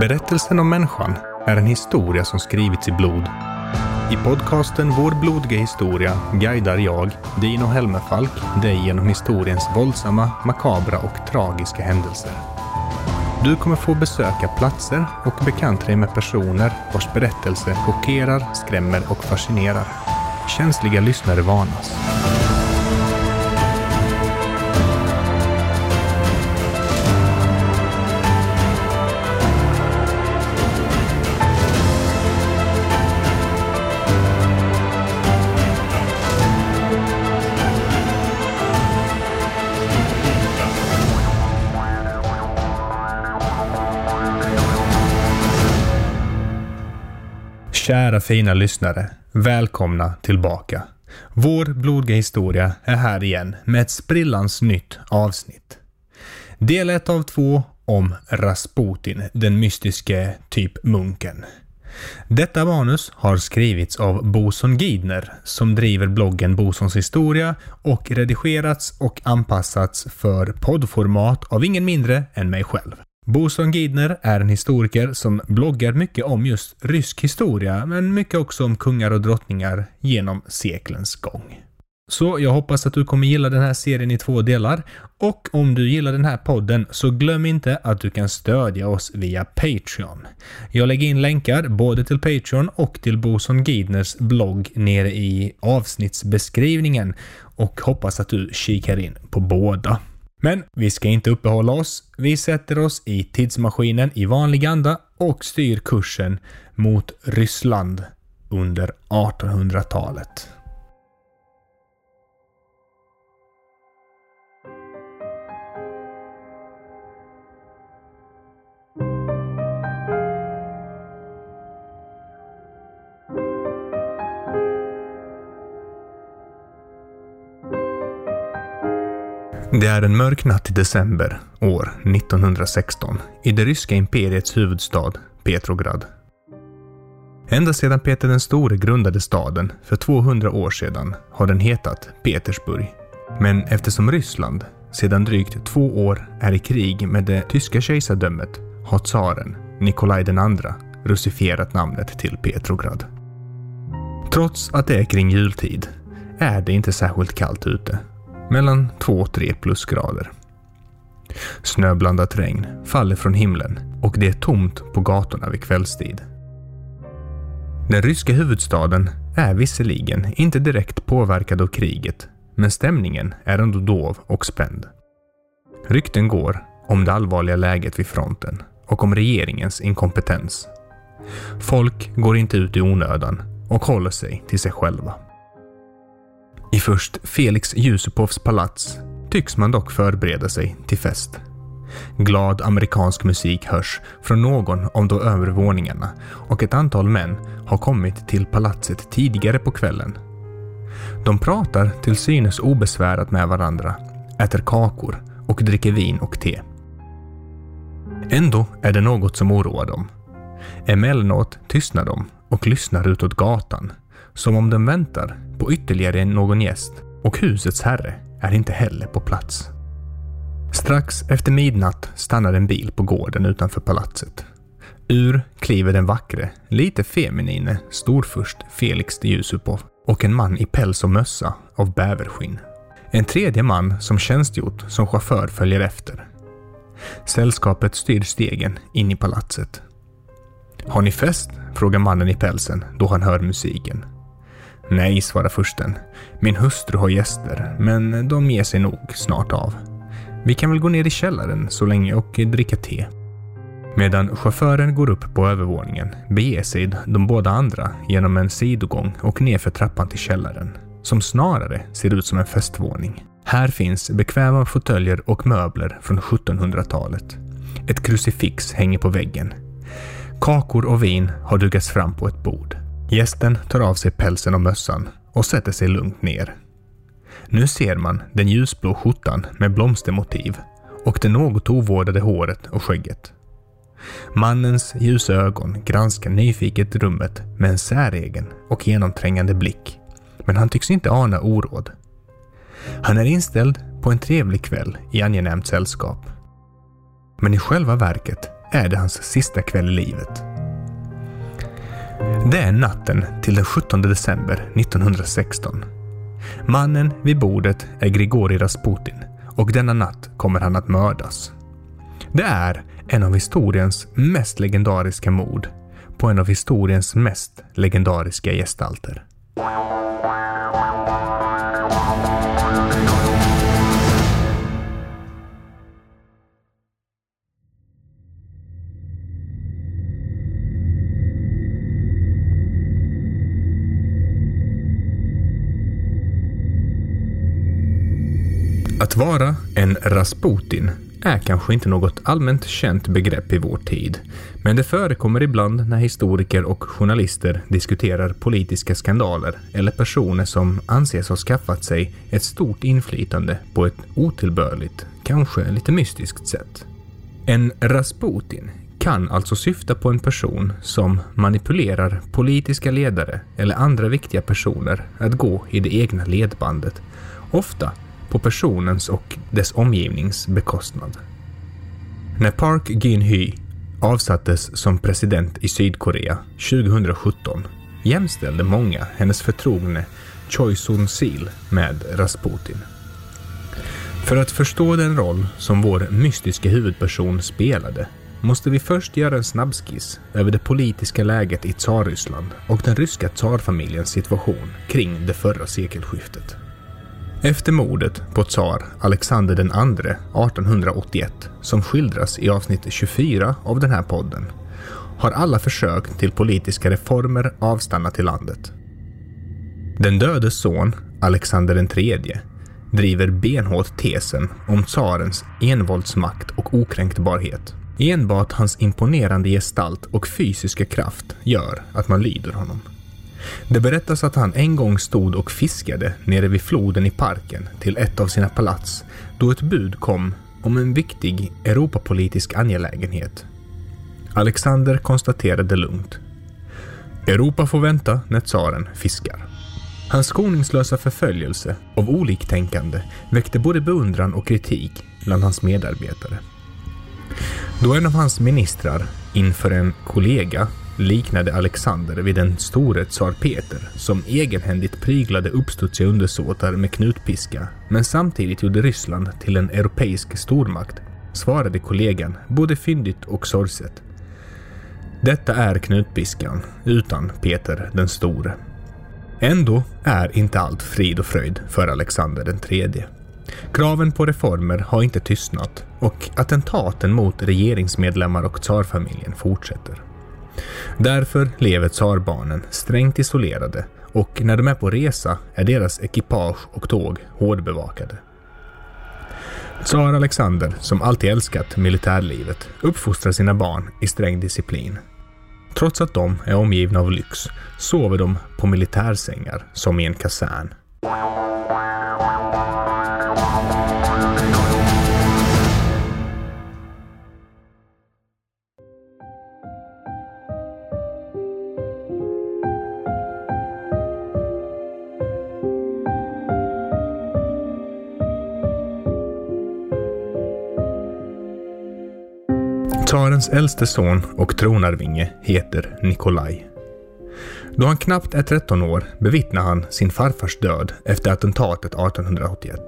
Berättelsen om människan är en historia som skrivits i blod. I podcasten Vår blodiga historia guidar jag, Dino Helmerfalk, dig genom historiens våldsamma, makabra och tragiska händelser. Du kommer få besöka platser och bekanta dig med personer vars berättelse chockerar, skrämmer och fascinerar. Känsliga lyssnare varnas. Kära fina lyssnare, välkomna tillbaka. Vår blodiga historia är här igen med ett sprillans nytt avsnitt. Del 1 av 2 om Rasputin, den mystiske typ munken. Detta manus har skrivits av Boson Gidner som driver bloggen Bosons historia och redigerats och anpassats för poddformat av ingen mindre än mig själv. Boson Gidner är en historiker som bloggar mycket om just rysk historia, men mycket också om kungar och drottningar genom seklens gång. Så jag hoppas att du kommer gilla den här serien i två delar. Och om du gillar den här podden så glöm inte att du kan stödja oss via Patreon. Jag lägger in länkar både till Patreon och till Boson Gidners blogg nere i avsnittsbeskrivningen och hoppas att du kikar in på båda. Men vi ska inte uppehålla oss. Vi sätter oss i tidsmaskinen i vanlig anda och styr kursen mot Ryssland under 1800-talet. Det är en mörk natt i december år 1916 i det ryska imperiets huvudstad Petrograd. Ända sedan Peter den store grundade staden för 200 år sedan har den hetat Petersburg. Men eftersom Ryssland sedan drygt två år är i krig med det tyska kejsardömet har tsaren Nikolaj II russifierat namnet till Petrograd. Trots att det är kring jultid är det inte särskilt kallt ute mellan 2-3 plusgrader. Snöblandat regn faller från himlen och det är tomt på gatorna vid kvällstid. Den ryska huvudstaden är visserligen inte direkt påverkad av kriget, men stämningen är ändå dov och spänd. Rykten går om det allvarliga läget vid fronten och om regeringens inkompetens. Folk går inte ut i onödan och håller sig till sig själva. I först Felix Jusupovs palats tycks man dock förbereda sig till fest. Glad amerikansk musik hörs från någon av de övre våningarna och ett antal män har kommit till palatset tidigare på kvällen. De pratar till synes obesvärat med varandra, äter kakor och dricker vin och te. Ändå är det något som oroar dem. Emellanåt tystnar de och lyssnar utåt gatan, som om de väntar på ytterligare någon gäst och husets herre är inte heller på plats. Strax efter midnatt stannar en bil på gården utanför palatset. Ur kliver den vackre, lite feminine storfurst Felix de Yusupov och en man i päls och mössa av bäverskinn. En tredje man som tjänstgjort som chaufför följer efter. Sällskapet styr stegen in i palatset. Har ni fest? frågar mannen i pälsen då han hör musiken. Nej, svarar fursten. Min hustru har gäster, men de ger sig nog snart av. Vi kan väl gå ner i källaren så länge och dricka te. Medan chauffören går upp på övervåningen beger sig de båda andra genom en sidogång och nerför trappan till källaren, som snarare ser ut som en festvåning. Här finns bekväma fåtöljer och möbler från 1700-talet. Ett krucifix hänger på väggen. Kakor och vin har dugats fram på ett bord. Gästen tar av sig pälsen och mössan och sätter sig lugnt ner. Nu ser man den ljusblå skjortan med blomstermotiv och det något ovårdade håret och skägget. Mannens ljusa ögon granskar nyfiket rummet med en säregen och genomträngande blick, men han tycks inte ana oråd. Han är inställd på en trevlig kväll i angenämt sällskap. Men i själva verket är det hans sista kväll i livet. Det är natten till den 17 december 1916. Mannen vid bordet är Grigori Rasputin och denna natt kommer han att mördas. Det är en av historiens mest legendariska mord på en av historiens mest legendariska gestalter. Att vara en Rasputin är kanske inte något allmänt känt begrepp i vår tid, men det förekommer ibland när historiker och journalister diskuterar politiska skandaler eller personer som anses ha skaffat sig ett stort inflytande på ett otillbörligt, kanske lite mystiskt sätt. En Rasputin kan alltså syfta på en person som manipulerar politiska ledare eller andra viktiga personer att gå i det egna ledbandet, ofta på personens och dess omgivnings bekostnad. När Park Geun-hye avsattes som president i Sydkorea 2017 jämställde många hennes förtrogne Choi Soon-sil med Rasputin. För att förstå den roll som vår mystiska huvudperson spelade måste vi först göra en snabbskiss över det politiska läget i Tsarryssland och den ryska tsarfamiljens situation kring det förra sekelskiftet. Efter mordet på tsar Alexander II 1881, som skildras i avsnitt 24 av den här podden, har alla försök till politiska reformer avstannat i landet. Den dödes son, Alexander III, driver benhårt tesen om tsarens envåldsmakt och okränkbarhet. Enbart hans imponerande gestalt och fysiska kraft gör att man lyder honom. Det berättas att han en gång stod och fiskade nere vid floden i parken till ett av sina palats då ett bud kom om en viktig Europapolitisk angelägenhet. Alexander konstaterade lugnt. Europa får vänta när tsaren fiskar. Hans skoningslösa förföljelse av oliktänkande väckte både beundran och kritik bland hans medarbetare. Då en av hans ministrar inför en kollega liknade Alexander vid den store tsar Peter som egenhändigt pryglade uppstudsiga undersåtar med knutpiska men samtidigt gjorde Ryssland till en europeisk stormakt svarade kollegan både fyndigt och sorgset. Detta är knutpiskan utan Peter den store. Ändå är inte allt frid och fröjd för Alexander den tredje. Kraven på reformer har inte tystnat och attentaten mot regeringsmedlemmar och tsarfamiljen fortsätter. Därför lever tsarbarnen strängt isolerade och när de är på resa är deras ekipage och tåg hårdbevakade. Tsar Alexander, som alltid älskat militärlivet, uppfostrar sina barn i sträng disciplin. Trots att de är omgivna av lyx sover de på militärsängar som i en kasern. Tsarens äldste son och tronarvinge heter Nikolaj. Då han knappt är 13 år bevittnar han sin farfars död efter attentatet 1881.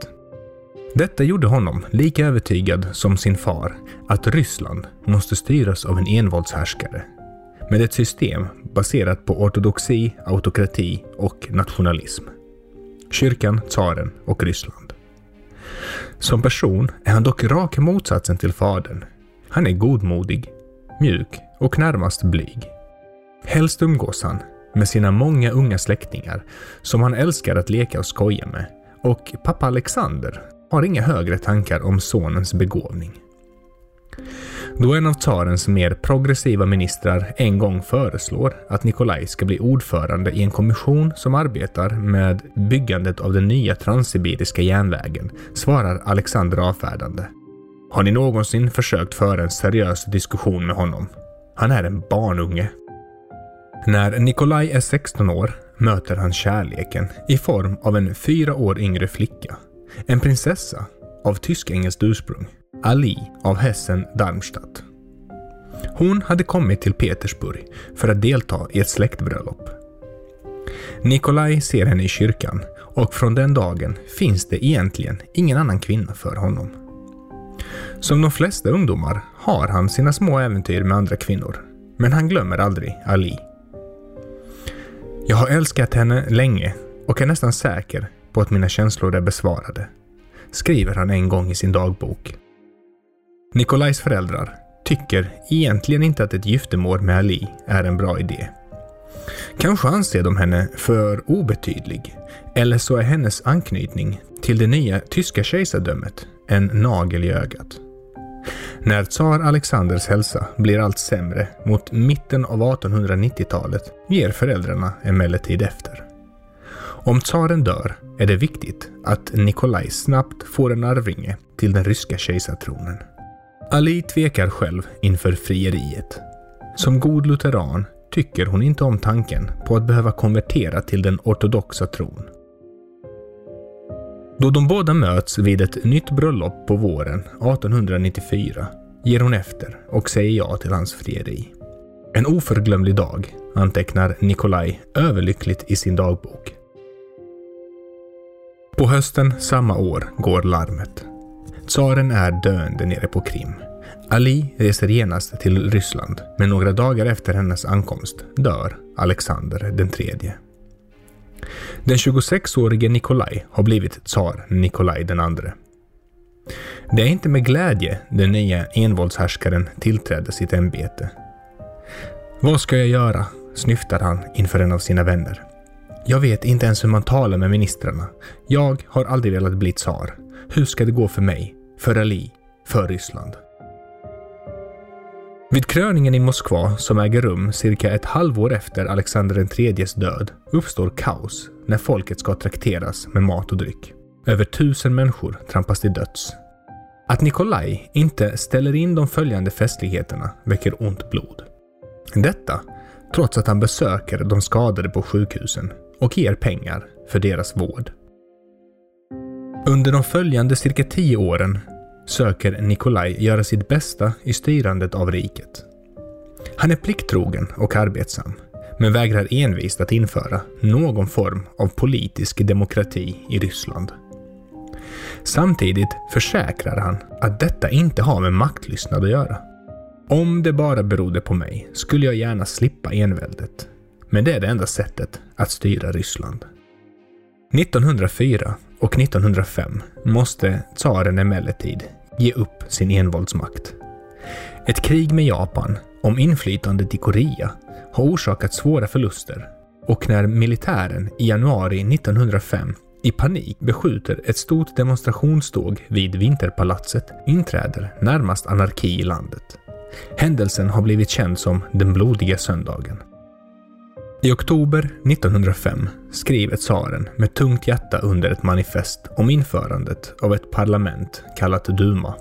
Detta gjorde honom lika övertygad som sin far att Ryssland måste styras av en envåldshärskare med ett system baserat på ortodoxi, autokrati och nationalism. Kyrkan, tsaren och Ryssland. Som person är han dock raka motsatsen till fadern han är godmodig, mjuk och närmast blyg. Helst umgås han med sina många unga släktingar som han älskar att leka och skoja med och pappa Alexander har inga högre tankar om sonens begåvning. Då en av tsarens mer progressiva ministrar en gång föreslår att Nikolaj ska bli ordförande i en kommission som arbetar med byggandet av den nya transsibiriska järnvägen svarar Alexander avfärdande. Har ni någonsin försökt föra en seriös diskussion med honom? Han är en barnunge. När Nikolaj är 16 år möter han kärleken i form av en fyra år yngre flicka. En prinsessa av tysk-engelskt ursprung. Ali av Hessen Darmstadt. Hon hade kommit till Petersburg för att delta i ett släktbröllop. Nikolaj ser henne i kyrkan och från den dagen finns det egentligen ingen annan kvinna för honom. Som de flesta ungdomar har han sina små äventyr med andra kvinnor, men han glömmer aldrig Ali. Jag har älskat henne länge och är nästan säker på att mina känslor är besvarade, skriver han en gång i sin dagbok. Nikolajs föräldrar tycker egentligen inte att ett giftermål med Ali är en bra idé. Kanske anser de henne för obetydlig, eller så är hennes anknytning till det nya tyska kejsardömet en nagel i ögat. När tsar Alexanders hälsa blir allt sämre mot mitten av 1890-talet ger föräldrarna emellertid efter. Om tsaren dör är det viktigt att Nikolaj snabbt får en arvinge till den ryska kejsartronen. Ali tvekar själv inför frieriet. Som god lutheran tycker hon inte om tanken på att behöva konvertera till den ortodoxa tron. Då de båda möts vid ett nytt bröllop på våren 1894 ger hon efter och säger ja till hans frieri. En oförglömlig dag, antecknar Nikolaj överlyckligt i sin dagbok. På hösten samma år går larmet. Tsaren är döende nere på Krim. Ali reser genast till Ryssland, men några dagar efter hennes ankomst dör Alexander den tredje. Den 26-årige Nikolaj har blivit tsar Nikolaj den andre. Det är inte med glädje den nya envåldshärskaren tillträder sitt ämbete. Vad ska jag göra? snyftar han inför en av sina vänner. Jag vet inte ens hur man talar med ministrarna. Jag har aldrig velat bli tsar. Hur ska det gå för mig, för Ali, för Ryssland? Vid kröningen i Moskva, som äger rum cirka ett halvår efter Alexander IIIs död, uppstår kaos när folket ska trakteras med mat och dryck. Över tusen människor trampas till döds. Att Nikolaj inte ställer in de följande festligheterna väcker ont blod. Detta trots att han besöker de skadade på sjukhusen och ger pengar för deras vård. Under de följande cirka tio åren söker Nikolaj göra sitt bästa i styrandet av riket. Han är plikttrogen och arbetsam, men vägrar envist att införa någon form av politisk demokrati i Ryssland. Samtidigt försäkrar han att detta inte har med maktlystnad att göra. Om det bara berodde på mig skulle jag gärna slippa enväldet. Men det är det enda sättet att styra Ryssland. 1904 och 1905 måste tsaren emellertid ge upp sin envåldsmakt. Ett krig med Japan om inflytandet i Korea har orsakat svåra förluster och när militären i januari 1905 i panik beskjuter ett stort demonstrationståg vid Vinterpalatset inträder närmast anarki i landet. Händelsen har blivit känd som den blodiga söndagen. I oktober 1905 skriver tsaren med tungt hjärta under ett manifest om införandet av ett parlament kallat Duma.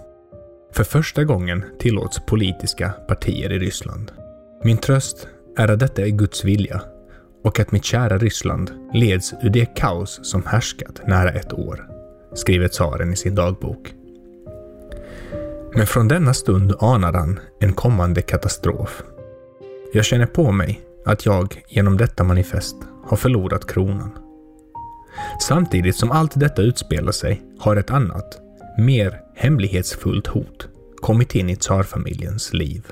För första gången tillåts politiska partier i Ryssland. Min tröst är att detta är Guds vilja och att mitt kära Ryssland leds ur det kaos som härskat nära ett år, skriver tsaren i sin dagbok. Men från denna stund anar han en kommande katastrof. Jag känner på mig att jag genom detta manifest har förlorat kronan. Samtidigt som allt detta utspelar sig har ett annat, mer hemlighetsfullt hot kommit in i tsarfamiljens liv.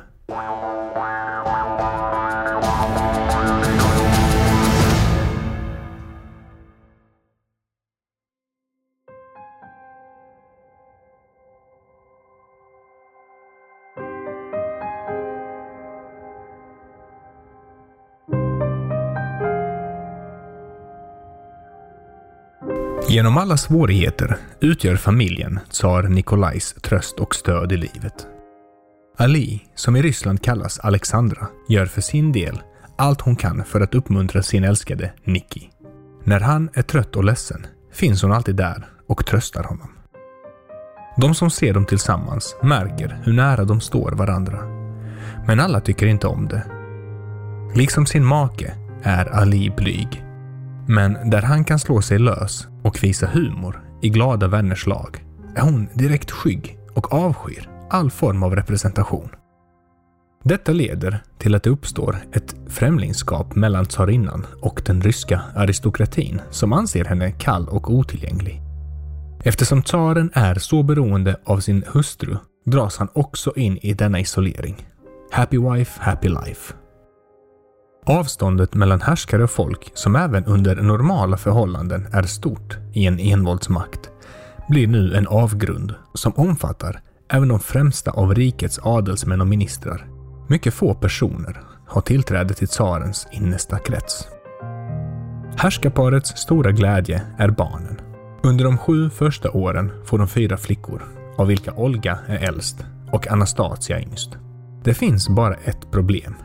Genom alla svårigheter utgör familjen tsar Nikolajs tröst och stöd i livet. Ali, som i Ryssland kallas Alexandra, gör för sin del allt hon kan för att uppmuntra sin älskade Nikki. När han är trött och ledsen finns hon alltid där och tröstar honom. De som ser dem tillsammans märker hur nära de står varandra. Men alla tycker inte om det. Liksom sin make är Ali blyg men där han kan slå sig lös och visa humor i glada vänners lag är hon direkt skygg och avskyr all form av representation. Detta leder till att det uppstår ett främlingskap mellan tsarinnan och den ryska aristokratin som anser henne kall och otillgänglig. Eftersom tsaren är så beroende av sin hustru dras han också in i denna isolering. Happy wife, happy life. Avståndet mellan härskare och folk, som även under normala förhållanden är stort i en envåldsmakt, blir nu en avgrund som omfattar även de främsta av rikets adelsmän och ministrar. Mycket få personer har tillträde till tsarens innersta krets. Härskarparets stora glädje är barnen. Under de sju första åren får de fyra flickor, av vilka Olga är äldst och Anastasia yngst. Det finns bara ett problem.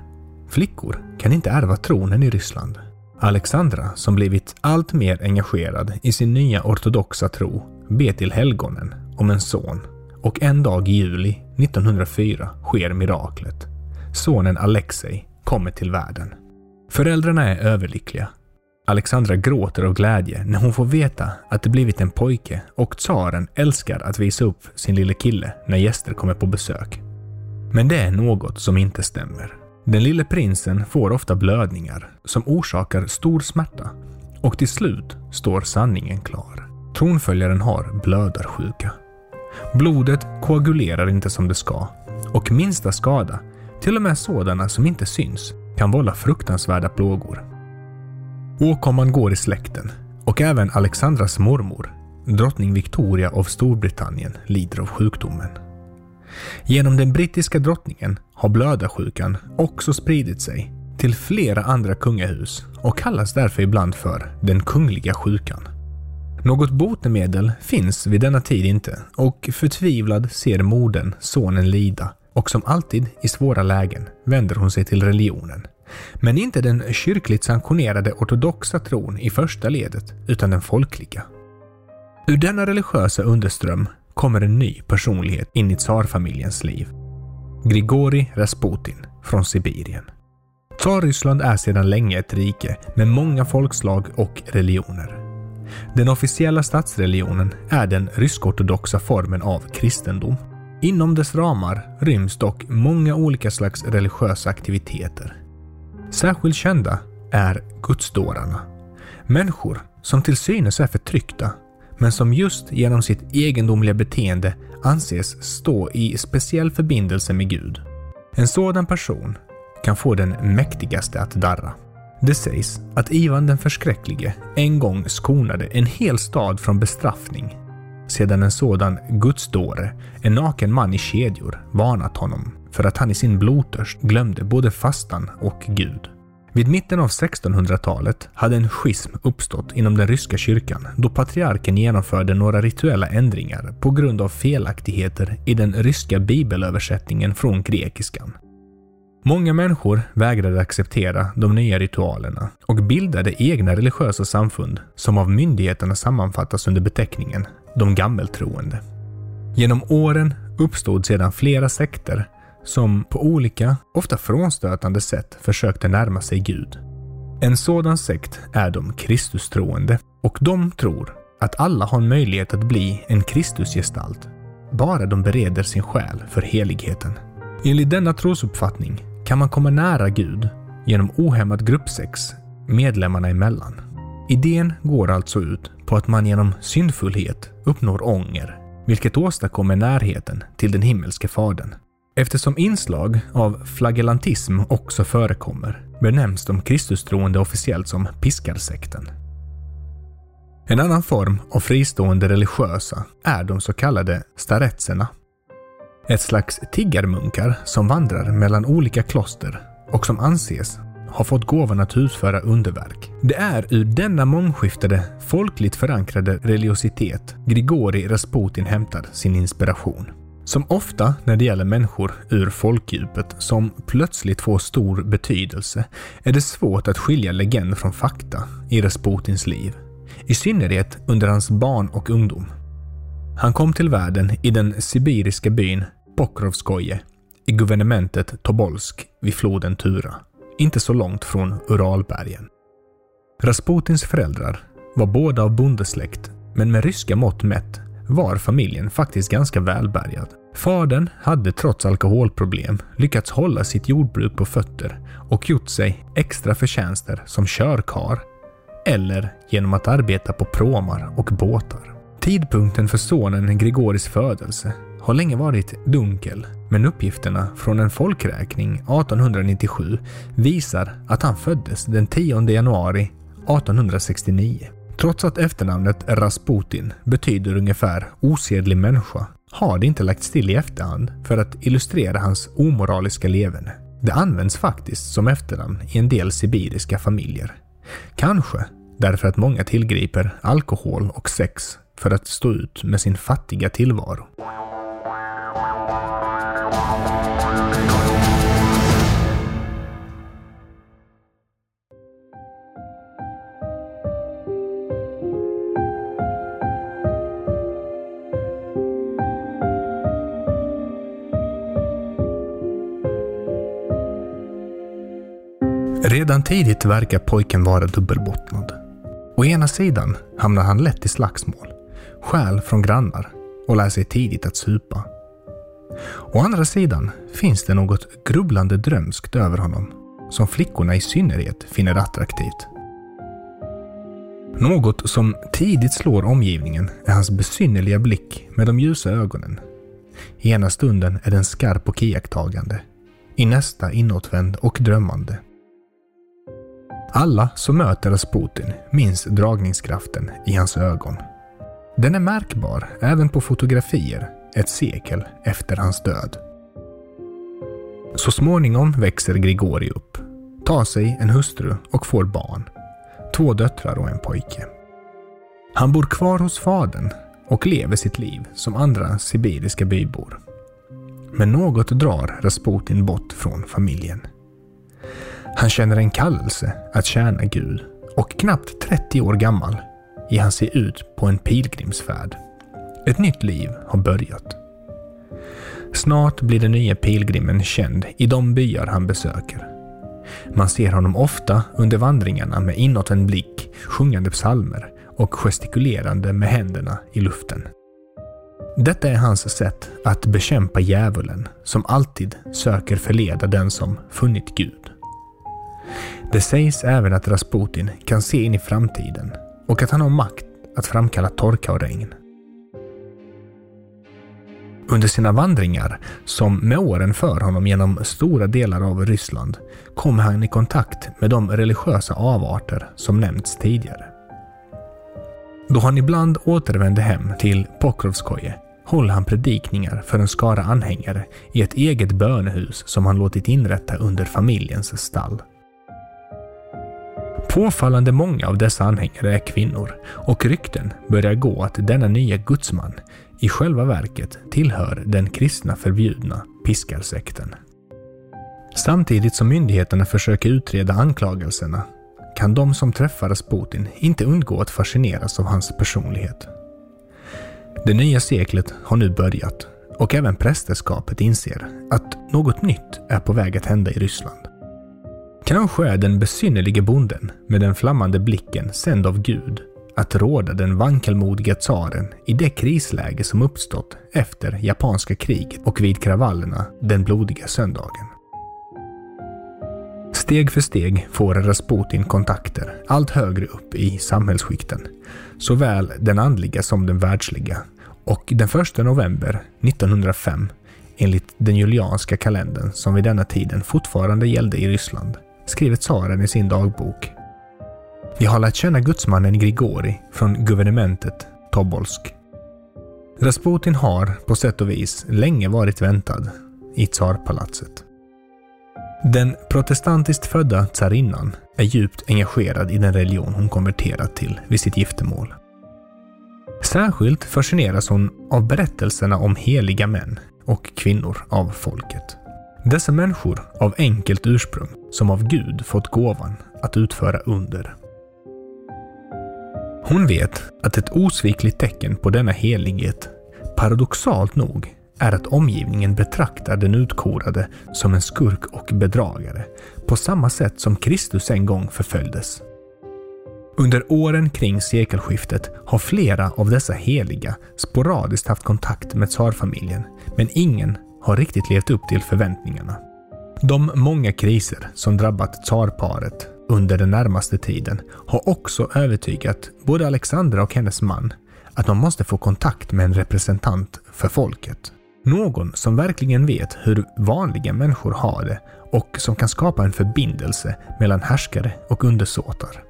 Flickor kan inte ärva tronen i Ryssland. Alexandra, som blivit allt mer engagerad i sin nya ortodoxa tro, ber till helgonen om en son och en dag i juli 1904 sker miraklet. Sonen Alexei kommer till världen. Föräldrarna är överlyckliga. Alexandra gråter av glädje när hon får veta att det blivit en pojke och tsaren älskar att visa upp sin lille kille när gäster kommer på besök. Men det är något som inte stämmer. Den lille prinsen får ofta blödningar som orsakar stor smärta och till slut står sanningen klar. Tronföljaren har blödarsjuka. Blodet koagulerar inte som det ska och minsta skada, till och med sådana som inte syns, kan vålla fruktansvärda plågor. Åkomman går i släkten och även Alexandras mormor, drottning Victoria av Storbritannien, lider av sjukdomen. Genom den brittiska drottningen har blödarsjukan också spridit sig till flera andra kungahus och kallas därför ibland för den kungliga sjukan. Något botemedel finns vid denna tid inte och förtvivlad ser modern sonen lida och som alltid i svåra lägen vänder hon sig till religionen. Men inte den kyrkligt sanktionerade ortodoxa tron i första ledet, utan den folkliga. Ur denna religiösa underström kommer en ny personlighet in i tsarfamiljens liv. Grigori Rasputin från Sibirien. Tsarryssland är sedan länge ett rike med många folkslag och religioner. Den officiella statsreligionen är den rysk-ortodoxa formen av kristendom. Inom dess ramar ryms dock många olika slags religiösa aktiviteter. Särskilt kända är gudsdårarna. Människor som till synes är förtryckta, men som just genom sitt egendomliga beteende anses stå i speciell förbindelse med Gud. En sådan person kan få den mäktigaste att darra. Det sägs att Ivan den förskräcklige en gång skonade en hel stad från bestraffning sedan en sådan gudsdåre, en naken man i kedjor, varnat honom för att han i sin blodtörst glömde både fastan och Gud. Vid mitten av 1600-talet hade en schism uppstått inom den ryska kyrkan då patriarken genomförde några rituella ändringar på grund av felaktigheter i den ryska bibelöversättningen från grekiskan. Många människor vägrade acceptera de nya ritualerna och bildade egna religiösa samfund som av myndigheterna sammanfattas under beteckningen de gammeltroende. Genom åren uppstod sedan flera sekter som på olika, ofta frånstötande sätt försökte närma sig Gud. En sådan sekt är de Kristustroende och de tror att alla har en möjlighet att bli en Kristusgestalt, bara de bereder sin själ för heligheten. Enligt denna trosuppfattning kan man komma nära Gud genom ohämmat gruppsex medlemmarna emellan. Idén går alltså ut på att man genom syndfullhet uppnår ånger, vilket åstadkommer närheten till den himmelske Fadern. Eftersom inslag av flagellantism också förekommer benämns de Kristustroende officiellt som piskarsekten. En annan form av fristående religiösa är de så kallade staretserna. Ett slags tiggarmunkar som vandrar mellan olika kloster och som anses ha fått gåvan att utföra underverk. Det är ur denna mångskiftade, folkligt förankrade religiositet Grigori Rasputin hämtar sin inspiration. Som ofta när det gäller människor ur folkdjupet som plötsligt får stor betydelse är det svårt att skilja legend från fakta i Rasputins liv. I synnerhet under hans barn och ungdom. Han kom till världen i den sibiriska byn Pokrovskoje i guvernementet Tobolsk vid floden Tura, inte så långt från Uralbergen. Rasputins föräldrar var båda av bondesläkt, men med ryska mått mätt var familjen faktiskt ganska välbärgad. Fadern hade trots alkoholproblem lyckats hålla sitt jordbruk på fötter och gjort sig extra förtjänster som körkar eller genom att arbeta på pråmar och båtar. Tidpunkten för sonen Grigoris födelse har länge varit dunkel, men uppgifterna från en folkräkning 1897 visar att han föddes den 10 januari 1869. Trots att efternamnet Rasputin betyder ungefär osedlig människa har det inte lagts till i efterhand för att illustrera hans omoraliska leverne. Det används faktiskt som efternamn i en del sibiriska familjer. Kanske därför att många tillgriper alkohol och sex för att stå ut med sin fattiga tillvaro. Redan tidigt verkar pojken vara dubbelbottnad. Å ena sidan hamnar han lätt i slagsmål, stjäl från grannar och lär sig tidigt att supa. Å andra sidan finns det något grubblande drömskt över honom som flickorna i synnerhet finner attraktivt. Något som tidigt slår omgivningen är hans besynnerliga blick med de ljusa ögonen. I ena stunden är den skarp och iakttagande. I nästa inåtvänd och drömmande. Alla som möter Rasputin minns dragningskraften i hans ögon. Den är märkbar även på fotografier ett sekel efter hans död. Så småningom växer Grigori upp, tar sig en hustru och får barn. Två döttrar och en pojke. Han bor kvar hos fadern och lever sitt liv som andra sibiriska bybor. Men något drar Rasputin bort från familjen. Han känner en kallelse att tjäna Gud och knappt 30 år gammal ger han sig ut på en pilgrimsfärd. Ett nytt liv har börjat. Snart blir den nya pilgrimen känd i de byar han besöker. Man ser honom ofta under vandringarna med inåtvänd blick, sjungande psalmer och gestikulerande med händerna i luften. Detta är hans sätt att bekämpa djävulen som alltid söker förleda den som funnit Gud. Det sägs även att Rasputin kan se in i framtiden och att han har makt att framkalla torka och regn. Under sina vandringar, som med åren för honom genom stora delar av Ryssland, kommer han i kontakt med de religiösa avarter som nämnts tidigare. Då han ibland återvände hem till Pokrovskoje håller han predikningar för en skara anhängare i ett eget bönehus som han låtit inrätta under familjens stall. Påfallande många av dessa anhängare är kvinnor och rykten börjar gå att denna nya gudsman i själva verket tillhör den kristna förbjudna piskarsekten. Samtidigt som myndigheterna försöker utreda anklagelserna kan de som träffar Rasputin inte undgå att fascineras av hans personlighet. Det nya seklet har nu börjat och även prästerskapet inser att något nytt är på väg att hända i Ryssland. Kanske är den besynnerlige bonden med den flammande blicken sänd av Gud att råda den vankelmodiga tsaren i det krisläge som uppstått efter japanska kriget och vid kravallerna den blodiga söndagen. Steg för steg får Rasputin kontakter allt högre upp i samhällsskikten, såväl den andliga som den världsliga. Och den 1 november 1905, enligt den julianska kalendern som vid denna tiden fortfarande gällde i Ryssland, skriver tsaren i sin dagbok. Jag har lärt känna gudsmannen Grigori från guvernementet Tobolsk. Rasputin har, på sätt och vis, länge varit väntad i tsarpalatset. Den protestantiskt födda tsarinnan är djupt engagerad i den religion hon konverterat till vid sitt giftermål. Särskilt fascineras hon av berättelserna om heliga män och kvinnor av folket. Dessa människor av enkelt ursprung som av Gud fått gåvan att utföra under. Hon vet att ett osvikligt tecken på denna helighet, paradoxalt nog, är att omgivningen betraktar den utkorade som en skurk och bedragare, på samma sätt som Kristus en gång förföljdes. Under åren kring sekelskiftet har flera av dessa heliga sporadiskt haft kontakt med tsarfamiljen men ingen har riktigt levt upp till förväntningarna. De många kriser som drabbat tsarparet under den närmaste tiden har också övertygat både Alexandra och hennes man att de måste få kontakt med en representant för folket. Någon som verkligen vet hur vanliga människor har det och som kan skapa en förbindelse mellan härskare och undersåtar.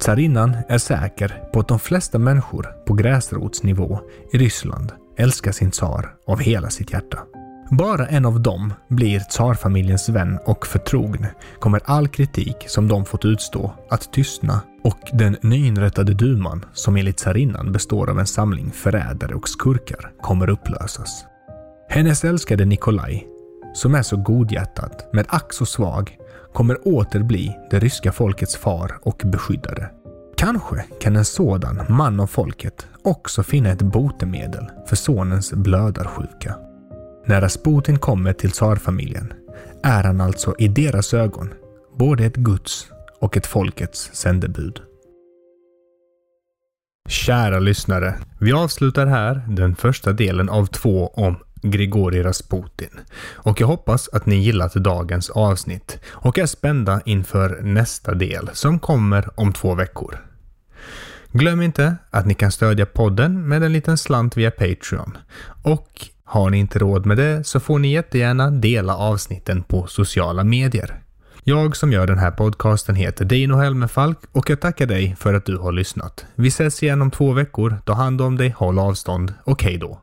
Tsarinnan är säker på att de flesta människor på gräsrotsnivå i Ryssland älskar sin tsar av hela sitt hjärta. Bara en av dem blir tsarfamiljens vän och förtrogne kommer all kritik som de fått utstå att tystna och den nyinrättade duman, som enligt tsarinnan består av en samling förrädare och skurkar, kommer upplösas. Hennes älskade Nikolaj, som är så godhjärtad men ack så svag, kommer åter bli det ryska folkets far och beskyddare. Kanske kan en sådan man av folket också finna ett botemedel för sonens blödarsjuka. När Rasputin kommer till tsarfamiljen är han alltså i deras ögon både ett Guds och ett folkets sändebud. Kära lyssnare, vi avslutar här den första delen av två om Grigori Rasputin. Och jag hoppas att ni gillat dagens avsnitt och är spända inför nästa del som kommer om två veckor. Glöm inte att ni kan stödja podden med en liten slant via Patreon. Och har ni inte råd med det så får ni jättegärna dela avsnitten på sociala medier. Jag som gör den här podcasten heter Dino Helmenfalk och jag tackar dig för att du har lyssnat. Vi ses igen om två veckor. Ta hand om dig, håll avstånd och hej då!